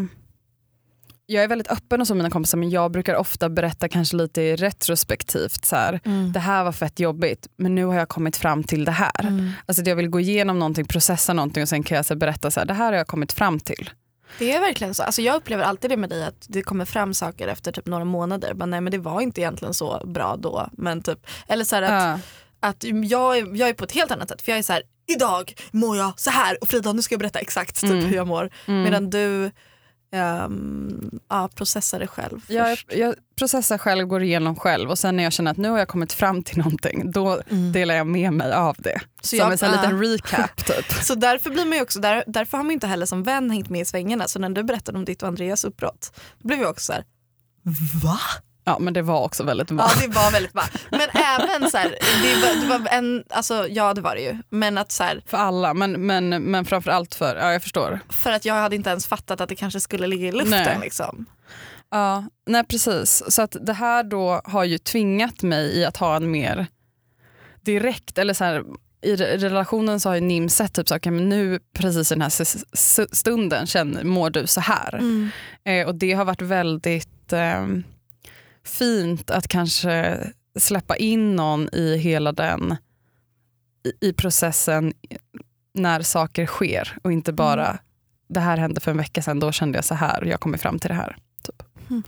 S2: jag är väldigt öppen och så med mina kompisar men jag brukar ofta berätta kanske lite retrospektivt. Så här,
S3: Mm.
S2: det här var fett jobbigt men nu har jag kommit fram till det här.
S3: Mm.
S2: Alltså jag vill gå igenom någonting, processa någonting och sen kan jag så här, berätta så här, det här har jag kommit fram till.
S3: Det är verkligen så. Alltså jag upplever alltid det med dig att det kommer fram saker efter typ några månader. Men nej men det var inte egentligen så bra då. Men typ, eller så här att,
S2: Ja.
S3: att jag, är, jag är på ett helt annat sätt. För jag är så här, idag mår jag så här och Frida nu ska jag berätta exakt typ
S2: Mm.
S3: hur jag mår.
S2: Mm.
S3: Medan du ehm, ja, processar det själv
S2: Jag, jag processar själv, går igenom själv och sen när jag känner att nu har jag kommit fram till någonting då
S3: Mm.
S2: delar jag med mig av det.
S3: Så
S2: Som
S3: jag-
S2: en
S3: ja.
S2: liten recap typ.
S3: Så därför blir man ju också, där, därför har man inte heller som vän hängt med i svängarna. Så när du berättade om ditt och Andreas uppbrott, då blev jag också så här, va?
S2: Ja men det var också väldigt bra.
S3: Ja det var väldigt bra. Men även så här, det var, det var en, alltså ja det var det ju. Men att så här,
S2: För alla men, men, men framförallt för, ja jag förstår.
S3: för att jag hade inte ens fattat att det kanske skulle ligga i luften.
S2: Nej.
S3: Liksom.
S2: Ja, nej precis. Så att det här då har ju tvingat mig i att ha en mer direkt, eller så här, i re- relationen så har ju Nim sett typ så, men nu precis i den här s- s- stunden känner, mår du så här.
S3: Mm.
S2: Eh, och det har varit väldigt eh, fint att kanske släppa in någon i hela den i, i processen när saker sker och inte bara
S3: Mm.
S2: det här hände för en vecka sedan, då kände jag så här och jag kommer fram till det här. Typ.
S3: Mm.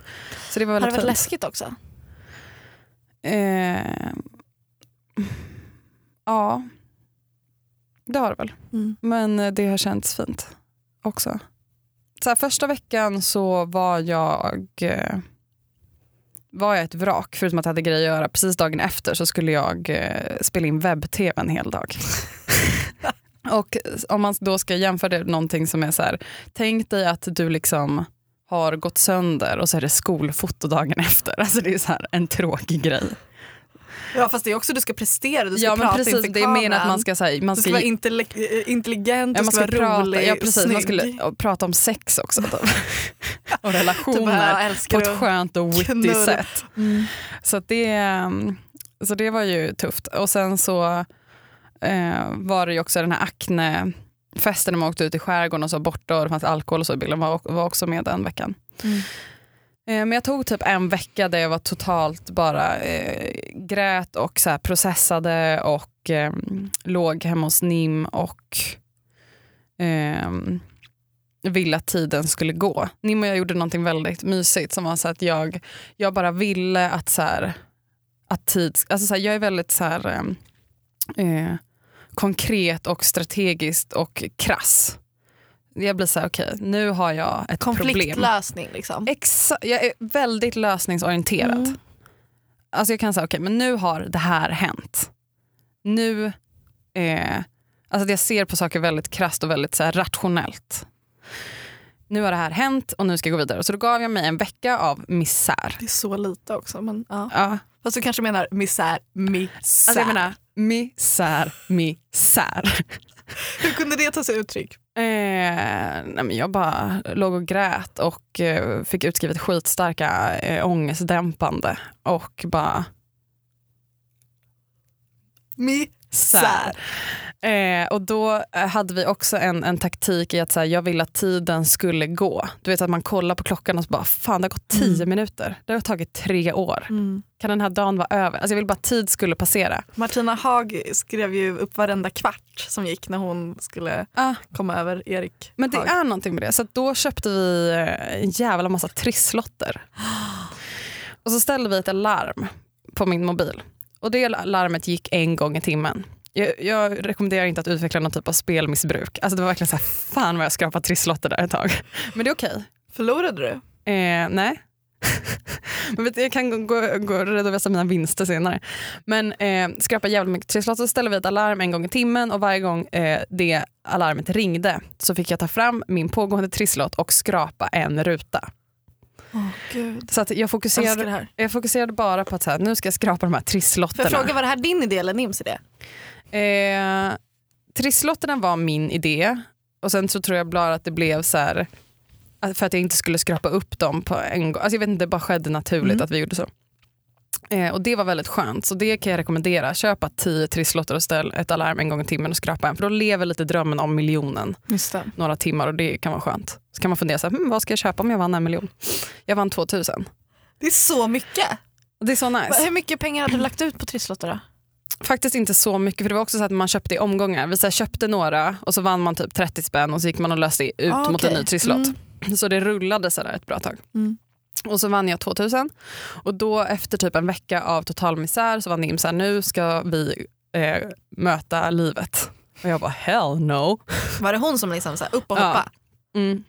S2: Så det var
S3: Har det varit
S2: fint.
S3: läskigt också?
S2: Eh, ja, det har det väl.
S3: Mm.
S2: Men det har känts fint också. Så här, första veckan så var jag, eh, var jag ett vrak, förutom att jag hade grejer att göra. Precis dagen efter så skulle jag eh, spela in webb-tv en hel dag. Och om man då ska jämföra det med någonting som är så här, tänk dig att du liksom har gått sönder och så är det skolfoto dagen efter. Alltså det är så här en tråkig grej.
S3: Ja fast det är också du ska prestera, du ska
S2: Ja
S3: prata
S2: precis,
S3: inför
S2: det är att man ska, så här, man
S3: Du
S2: ska,
S3: ska vara eh, intelligent,
S2: ja, man
S3: ska,
S2: ska
S3: vara
S2: prata,
S3: rolig,
S2: ja, precis,
S3: snygg.
S2: man skulle prata om sex också. Typ. och relationer
S3: jag
S2: på ett skönt och witty sätt.
S3: Mm.
S2: Så, det, mm, så det var ju tufft. Och sen så eh, var det ju också den här Acne-festen när man åkte ut i skärgården och så borta och det fanns alkohol och så i bilden var, var också med den veckan.
S3: Mm.
S2: Eh, men jag tog typ en vecka där jag var totalt bara eh, grät och så processade och eh, låg hemma hos Nim och eh, ville att tiden skulle gå. Nim och jag gjorde någonting väldigt mysigt som var så att jag, jag bara ville att så här, att tid, alltså så här, jag är väldigt så här, eh, eh, konkret och strategiskt och krass. Jag blir så här, okej nu har jag ett problem.
S3: Konfliktlösning liksom.
S2: Exa- jag är väldigt lösningsorienterad.
S3: Mm.
S2: Alltså jag kan säga, okej men nu har det här hänt. Nu, eh, alltså jag ser på saker väldigt krasst och väldigt så rationellt. Nu har det här hänt och nu ska jag gå vidare. Så då gav jag mig en vecka av misär.
S3: Det är så lite också. Men, ja.
S2: Ja,
S3: Fast du kanske menar misär, misär.
S2: alltså jag menar misär, misär.
S3: Hur kunde det ta sig uttryck?
S2: Eh, nej men jag bara låg och grät och eh, fick utskrivet skitstarka eh, ångestdämpande och bara
S3: Sär.
S2: Eh, och då eh, hade vi också en, en taktik i att så här, jag ville att tiden skulle gå. Du vet att man kollar på klockan och så bara, fan det har gått tio
S3: Mm.
S2: minuter. Det har tagit tre år. Kan den här dagen vara över? Alltså jag vill bara att tid skulle passera.
S3: Martina Haag skrev ju upp varenda kvart som gick när hon skulle
S2: Ah,
S3: komma över Erik
S2: men det
S3: Haag.
S2: är någonting med det. Så då köpte vi eh, en jävla massa trisslotter. Och så ställde vi ett alarm på min mobil. Och det larmet gick en gång i timmen. Jag, jag rekommenderar inte att utveckla någon typ av spelmissbruk. Alltså det var verkligen så här, fan vad jag skrapat trisslotter där ett tag. Men det är okej.
S3: Förlorade du?
S2: Eh, nej. Men vet, jag kan gå, gå, och redovisa mina vinster senare. Men eh, skrapa jävligt mycket trisslotter så ställde vi ett alarm en gång i timmen och varje gång eh, det alarmet ringde så fick jag ta fram min pågående trisslott och skrapa en ruta.
S3: Åh gud.
S2: Så att jag,
S3: Jag
S2: fokuserade,
S3: här.
S2: jag fokuserade bara på att så här, nu ska jag skrapa de här
S3: Får
S2: trisslotterna.
S3: jag fråga, var det här din idé eller Nims idé?
S2: Eh, trisslotterna var min idé och sen så tror jag bara att det blev så här för att jag inte skulle skrapa upp dem på en gång. Alltså jag vet inte, det bara skedde naturligt
S3: Mm.
S2: att vi gjorde så. Eh, och det var väldigt skönt, så det kan jag rekommendera. Köpa tio trisslotter och ställ ett alarm en gång i timmen och skrapa en. För då lever lite drömmen om miljonen några timmar och det kan vara skönt. Så kan man fundera, så här, hm, vad ska jag köpa om jag vann en miljon? Jag vann 2000.
S3: Det är så mycket.
S2: Det är så nice.
S3: Hur mycket pengar hade du lagt ut på trisslotter då?
S2: Faktiskt inte så mycket för det var också så att man köpte i omgångar. Vi så köpte några och så vann man typ 30 spänn och så gick man och löste ut
S3: Ah,
S2: mot en ny trisslott.
S3: Mm.
S2: Så det rullade så ett bra tag.
S3: Mm.
S2: Och så vann jag 2000 och då efter typ en vecka av total misär så var Nim så här, nu ska vi eh, möta livet. Och jag bara hell no.
S3: Var det hon som liksom så här upp och
S2: Ja.
S3: hoppa?
S2: Mm.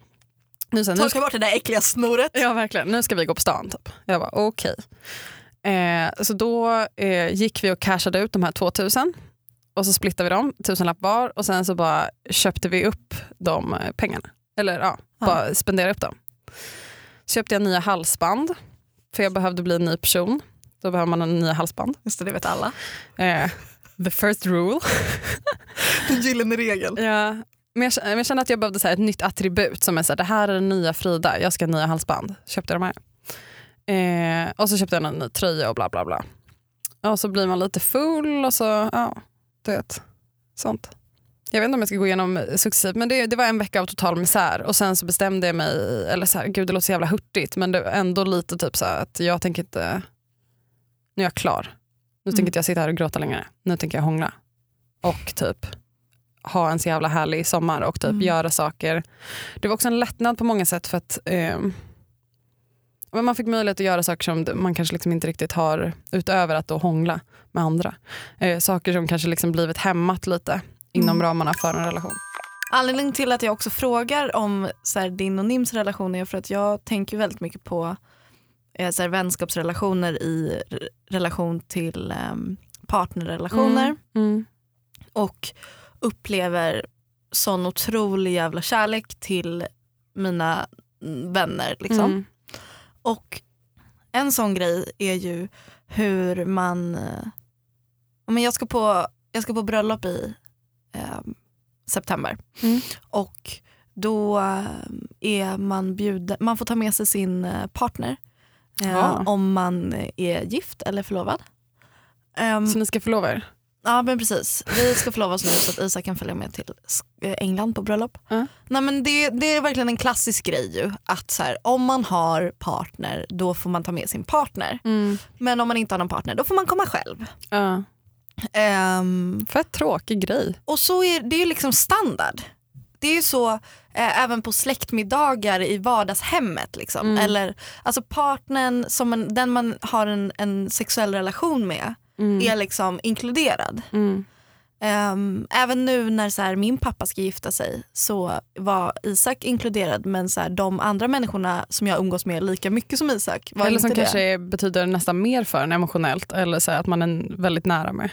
S2: Nu, så här, nu,
S3: Torka bort det där äckliga snoret.
S2: Ja verkligen, nu ska vi gå på stan. Typ. Jag bara okej. Eh, så då eh, gick vi och cashade ut de här 2000 och så splittade vi dem, tusenlapp var och sen så bara köpte vi upp de eh, pengarna. Eller ja,
S3: Ja.
S2: bara spenderade upp dem. Så köpte jag nya halsband för jag behövde bli en ny person. Då behöver man en nya halsband.
S3: Just det, det vet alla.
S2: Eh, the first rule.
S3: Den gyllene regeln.
S2: Ja. Men jag, jag kände att jag behövde så ett nytt attribut som är så här, det här är den nya Frida, jag ska ha nya halsband. Köpte de här. Eh, och så köpte jag en ny tröja och bla bla bla. Och så blir man lite full och så, ja, du vet, sånt. Jag vet inte om jag ska gå igenom successivt men det, det var en vecka av total misär och sen så bestämde jag mig, eller så här, gud det låter så jävla hurtigt men det var ändå lite typ så här att jag tänker inte, nu är jag klar. Nu
S3: Mm.
S2: tänker inte jag sitta här och gråta längre, nu tänker jag hångla. Och typ ha en så jävla härlig sommar och typ
S3: Mm.
S2: göra saker. Det var också en lättnad på många sätt för att ehm, men man fick möjlighet att göra saker som man kanske liksom inte riktigt har utöver att då hångla med andra. Eh, saker som kanske liksom blivit hämmat lite inom
S3: Mm.
S2: ramarna för en relation.
S3: Anledningen till att jag också frågar om så här, din och Nims relation är för att jag tänker väldigt mycket på eh, så här, vänskapsrelationer i relation till em, partnerrelationer
S2: Mm.
S3: och upplever sån otrolig jävla kärlek till mina mm, vänner. Liksom.
S2: Mm.
S3: Och en sån grej är ju hur man... eh, Men jag, ska på, jag ska på bröllop i eh, september.
S2: Mm.
S3: Och då eh, är man bjuden, man får ta med sig sin eh, partner eh,
S2: Ah.
S3: om man är gift eller förlovad. Ehm,
S2: Så ni ska förlova er?
S3: Ja men precis. Vi ska förlova oss nu så att Isak kan följa med till eh, England på bröllop.
S2: Ja.
S3: Nej, men det, det är verkligen en klassisk grej ju. Att så här, om man har partner då får man ta med sin partner.
S2: Mm.
S3: Men om man inte har någon partner då får man komma själv.
S2: Ja.
S3: Ehm,
S2: Fett tråkig grej.
S3: och så är det är ju liksom standard. Det är ju så eh, även på släktmiddagar i vardagshemmet. Liksom.
S2: Mm.
S3: Eller, alltså partnern, som en, den man har en, en sexuell relation med
S2: Mm.
S3: är liksom inkluderad.
S2: Mm.
S3: Ehm, även nu när så här, min pappa ska gifta sig så var Isak inkluderad men så här, de andra människorna som jag umgås med lika mycket som Isak var
S2: Eller
S3: inte
S2: som
S3: det.
S2: kanske är, betyder nästan mer för en emotionellt eller så här, att man är väldigt nära med.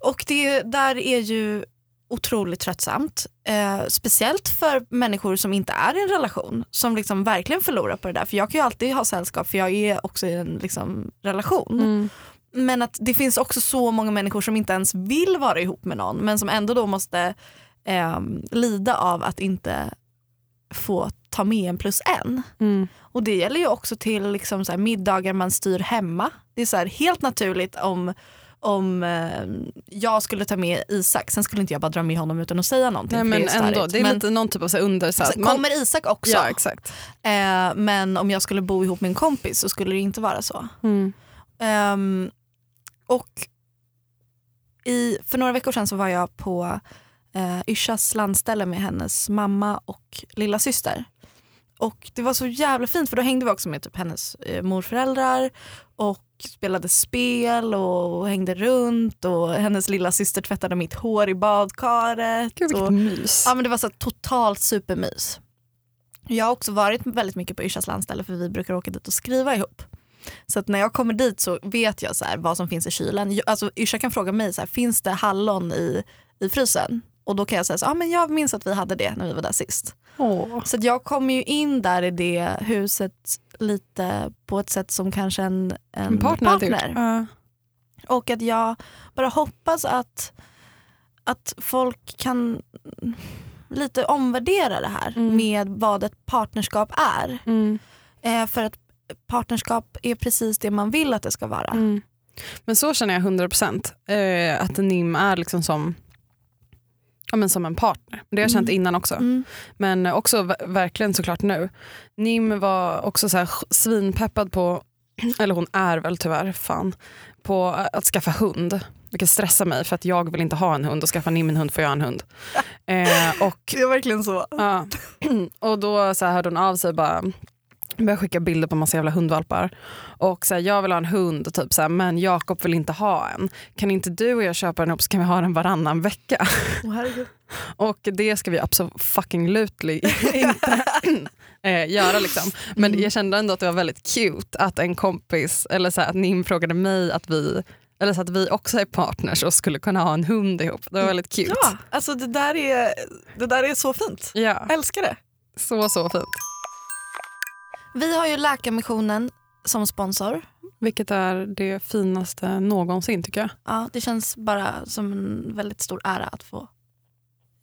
S3: Och det där är ju otroligt tröttsamt. Eh, speciellt för människor som inte är i en relation som liksom verkligen förlorar på det där. För jag kan ju alltid ha sällskap för jag är också i en liksom, relation.
S2: Mm.
S3: Men att det finns också så många människor som inte ens vill vara ihop med någon men som ändå då måste ehm, lida av att inte få ta med en plus en.
S2: Mm.
S3: Och det gäller ju också till liksom så middagar man styr hemma. Det är så här helt naturligt om om eh, jag skulle ta med Isak, sen skulle inte jag bara dra med honom utan att säga någonting.
S2: Nej, men
S3: det är
S2: ändå, det är
S3: men,
S2: lite någon typ av så under... Så man,
S3: kommer Isak också?
S2: ja, exakt.
S3: Eh, men om jag skulle bo ihop med en kompis så skulle det inte vara så.
S2: Mm.
S3: Ehm, och i, för några veckor sedan så var jag på eh, Yrsas landställe med hennes mamma och lilla syster. Och det var så jävla fint för då hängde vi också med typ hennes eh, morföräldrar och spelade spel och hängde runt och hennes lilla syster tvättade mitt hår i badkaret.
S2: Gud vilket
S3: och,
S2: mys.
S3: Ja men det var så totalt supermys. Jag har också varit väldigt mycket på Yrsas landställe för vi brukar åka dit och skriva ihop. Så att när jag kommer dit så vet jag så här vad som finns i kylen. Alltså Yrsa kan fråga mig så här, finns det hallon i, i frysen? Och då kan jag säga så, ah, men jag minns att vi hade det när vi var där sist.
S2: Åh.
S3: Så jag kommer ju in där i det huset lite på ett sätt som kanske en, en,
S2: En partner.
S3: partner.
S2: Ja.
S3: Och att jag bara hoppas att, att folk kan lite omvärdera det här
S2: Mm.
S3: med vad ett partnerskap är.
S2: Mm.
S3: Eh, för att partnerskap är precis det man vill att det ska vara.
S2: Mm. Men så känner jag 100% eh, att NIM är liksom som, ja, men som en partner. Det har jag känt
S3: Mm.
S2: innan också.
S3: Mm.
S2: Men också ver- verkligen såklart nu. Nim var också så här svinpeppad på, eller hon är väl tyvärr, fan, på att skaffa hund. Vilket stressar mig för att jag vill inte ha en hund och skaffa Nim en hund får jag en hund. Eh, och,
S3: Det är verkligen så.
S2: ja, och då så här hörde hon av sig bara började skicka bilder på massa jävla hundvalpar. Och så här, jag vill ha en hund, typ så här, men Jakob vill inte ha en. Kan inte du och jag köpa den upp så kan vi ha den varannan vecka?
S3: Oh.
S2: Och det ska vi absolut fucking lutely inte eh, göra. Liksom. Men
S3: Mm.
S2: jag kände ändå att det var väldigt cute att en kompis, eller så här, att Nim frågade mig att vi eller så att vi också är partners och skulle kunna ha en hund ihop. Det var väldigt cute.
S3: Ja, alltså det där, är, det där är så fint.
S2: Ja,
S3: Jag älskar det.
S2: så så fint.
S3: Vi har ju Läkarmissionen som sponsor.
S2: Vilket är det finaste någonsin tycker jag.
S3: Ja, det känns bara som en väldigt stor ära att få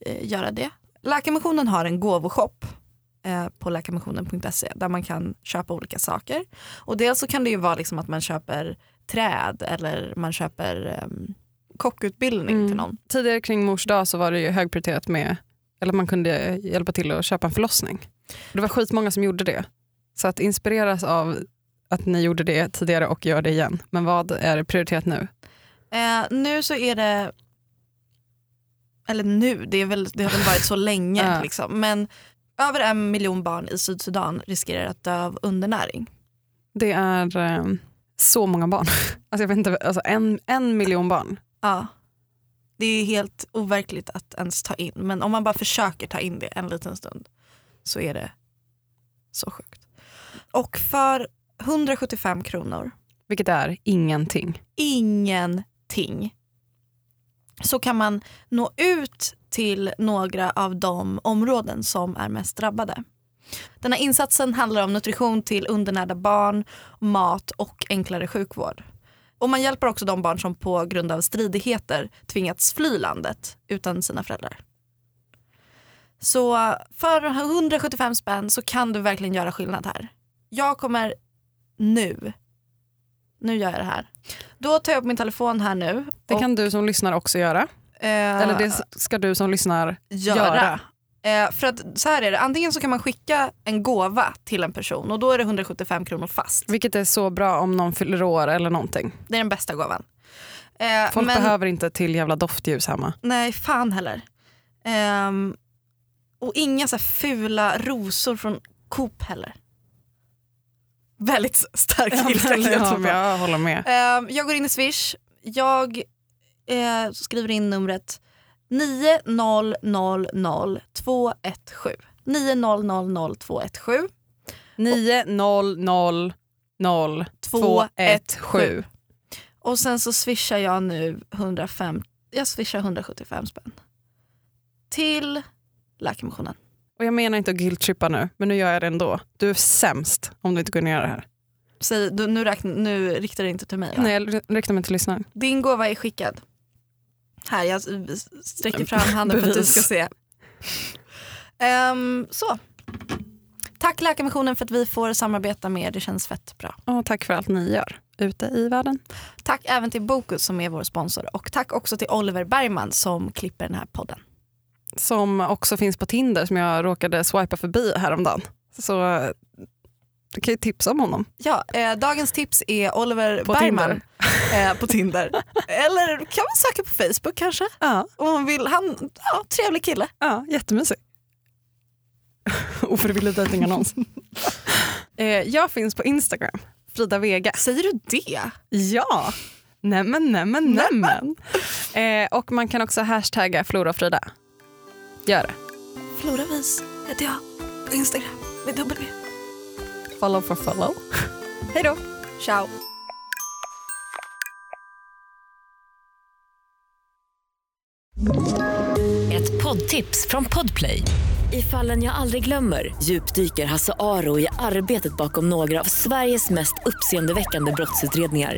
S3: eh, göra det. Läkarmissionen har en gåvoshop eh, på läkarmissionen.se där man kan köpa olika saker. Och dels så kan det ju vara liksom att man köper träd eller man köper eh, kockutbildning
S2: Mm.
S3: till någon.
S2: Tidigare kring mors dag så var det ju högprioriterat med, eller man kunde hjälpa till att köpa en förlossning. Det var skitmånga som gjorde det. Så att inspireras av att ni gjorde det tidigare och gör det igen. Men vad är prioriterat nu?
S3: Eh, nu så är det, eller nu, det, är väl, det har väl varit så länge, liksom. men över en miljon barn i Sydsudan riskerar att dö av undernäring.
S2: Det är eh, så många barn. Alltså jag vet inte, alltså en, en miljon barn.
S3: Ja. Det är helt overkligt att ens ta in, men om man bara försöker ta in det en liten stund så är det så sjukt. Och för 175 kronor,
S2: Vilket är ingenting.
S3: ingenting, så kan man nå ut till några av de områden som är mest drabbade. Den här insatsen handlar om nutrition till undernärda barn, mat och enklare sjukvård. Och man hjälper också de barn som på grund av stridigheter tvingats fly landet utan sina föräldrar. Så för 175 spänn så kan du verkligen göra skillnad här. Jag kommer nu, nu gör jag det här. Då tar jag upp min telefon här nu.
S2: Det kan du som lyssnar också göra.
S3: eh,
S2: Eller det ska du som lyssnar
S3: göra.
S2: göra.
S3: Eh, för att så här är det, antingen så kan man skicka en gåva till en person och då är det 175 kronor fast.
S2: Vilket är så bra om någon fyller år eller någonting.
S3: Det är den bästa gåvan. Eh,
S2: Folk
S3: men,
S2: behöver inte till jävla doftljus hemma.
S3: Nej, fan heller. Ehm, och inga så fula rosor från Coop heller. Väldigt stark ilska
S2: ja,
S3: på.
S2: jag håller med.
S3: Ehm, jag går in i Swish. Jag eh, skriver in numret 9000217. 9000217.
S2: 900 217.
S3: Och sen så swishar jag nu 105, jag swishar 175 spänn. Till Läkarmissionen.
S2: Och jag menar inte att guilt-trippa nu, men nu gör jag det ändå. Du är sämst om du inte går ner det här.
S3: Säg, du, nu, räkn, nu riktar det inte till mig va?
S2: Nej, jag riktar mig till lyssnaren.
S3: Din gåva är skickad. Här, jag sträcker fram handen för att du ska se. Ehm, så. Tack Läkarmissionen för att vi får samarbeta med er. Det känns fett bra.
S2: Åh, tack för allt ni gör. ute i världen.
S3: Tack även till Bokus som är vår sponsor och tack också till Oliver Bergman som klipper den här podden.
S2: Som också finns på Tinder som jag råkade swipa förbi häromdagen. Så du kan ju tipsa om honom.
S3: Ja, eh, dagens tips är Oliver
S2: På
S3: Bergman eh, på Tinder. Eller kan man söka på Facebook kanske?
S2: Ja,
S3: Om man vill. Han, ja, trevlig kille.
S2: ja jättemysig. Ofrivillig dejtingannons. eh, jag finns på Instagram, Frida Vega.
S3: Säger du det?
S2: Ja, nämen nämen nämen. Eh, och man kan också hashtagga Flora och Frida. Gör det.
S3: Floravis heter jag på Instagram med W.
S2: Follow for follow. Hej då.
S3: Ciao.
S1: Ett poddtips från Podplay. I fallen jag aldrig glömmer djupdyker Hasse Aro i arbetet bakom några av Sveriges mest uppseendeväckande brottsutredningar.